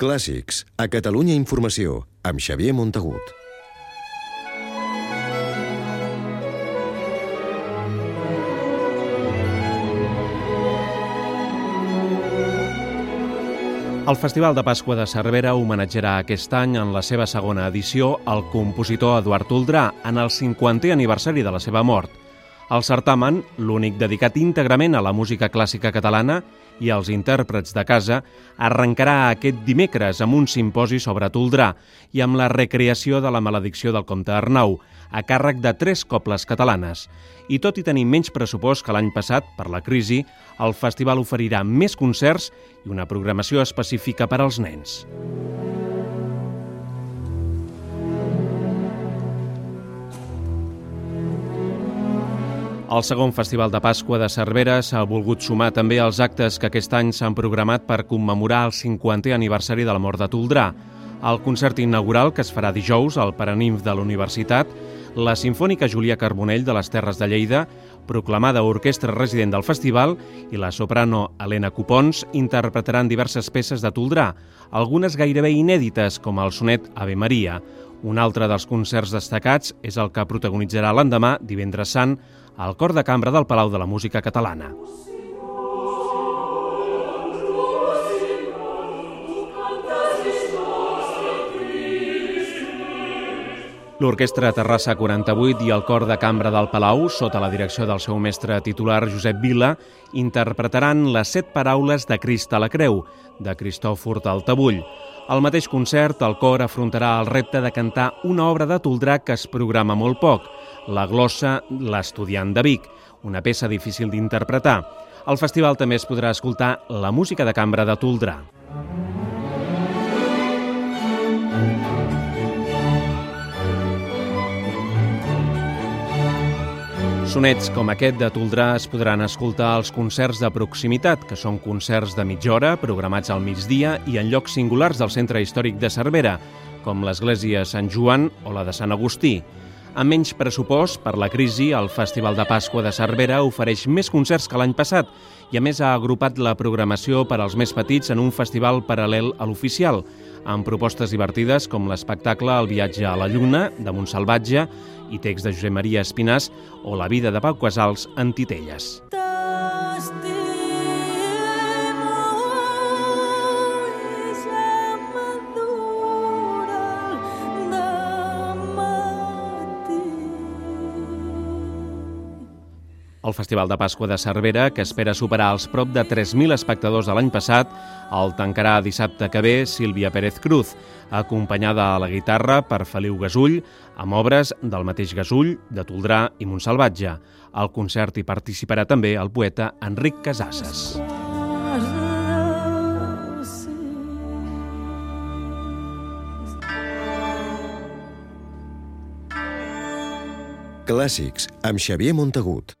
Clàssics, a Catalunya Informació, amb Xavier Montagut. El Festival de Pasqua de Cervera homenatjarà aquest any en la seva segona edició el compositor Eduard Toldrà en el 50è aniversari de la seva mort. El certamen, l'únic dedicat íntegrament a la música clàssica catalana i als intèrprets de casa, arrencarà aquest dimecres amb un simposi sobre Toldrà i amb la recreació de la maledicció del comte Arnau, a càrrec de tres cobles catalanes. I tot i tenir menys pressupost que l'any passat per la crisi, el festival oferirà més concerts i una programació específica per als nens. El segon Festival de Pasqua de Cervera s'ha volgut sumar també als actes que aquest any s'han programat per commemorar el 50è aniversari de la mort de Toldrà. El concert inaugural, que es farà dijous al Paranimf de la Universitat, la Sinfònica Julià Carbonell de les Terres de Lleida, proclamada orquestra resident del festival, i la soprano Helena Cupons interpretaran diverses peces de Toldrà, algunes gairebé inèdites, com el sonet Ave Maria. Un altre dels concerts destacats és el que protagonitzarà l'endemà, divendres sant, al Cor de Cambra del Palau de la Música Catalana. L'Orquestra Terrassa 48 i el Cor de Cambra del Palau, sota la direcció del seu mestre titular Josep Vila, interpretaran les set paraules de Crist a la Creu, de Cristòfor Taltabull. Al mateix concert, el cor afrontarà el repte de cantar una obra de Toldrà que es programa molt poc, la glossa L'estudiant de Vic, una peça difícil d'interpretar. Al festival també es podrà escoltar la música de cambra de Toldrà. Sonets com aquest de Toldrà es podran escoltar als concerts de proximitat, que són concerts de mitja hora programats al migdia i en llocs singulars del centre històric de Cervera, com l'església Sant Joan o la de Sant Agustí. Amb menys pressupost, per la crisi, el Festival de Pasqua de Cervera ofereix més concerts que l'any passat i a més ha agrupat la programació per als més petits en un festival paral·lel a l'oficial, amb propostes divertides com l'espectacle El viatge a la lluna, de Montsalvatge, i text de Josep Maria Espinàs, o La vida de Pau Casals en Titelles. El Festival de Pasqua de Cervera, que espera superar els prop de 3.000 espectadors de l'any passat, el tancarà dissabte que ve Sílvia Pérez Cruz, acompanyada a la guitarra per Feliu Gasull, amb obres del mateix Gasull, de Toldrà i Montsalvatge. Al concert hi participarà també el poeta Enric Casasses. Clàssics, amb Xavier Montagut.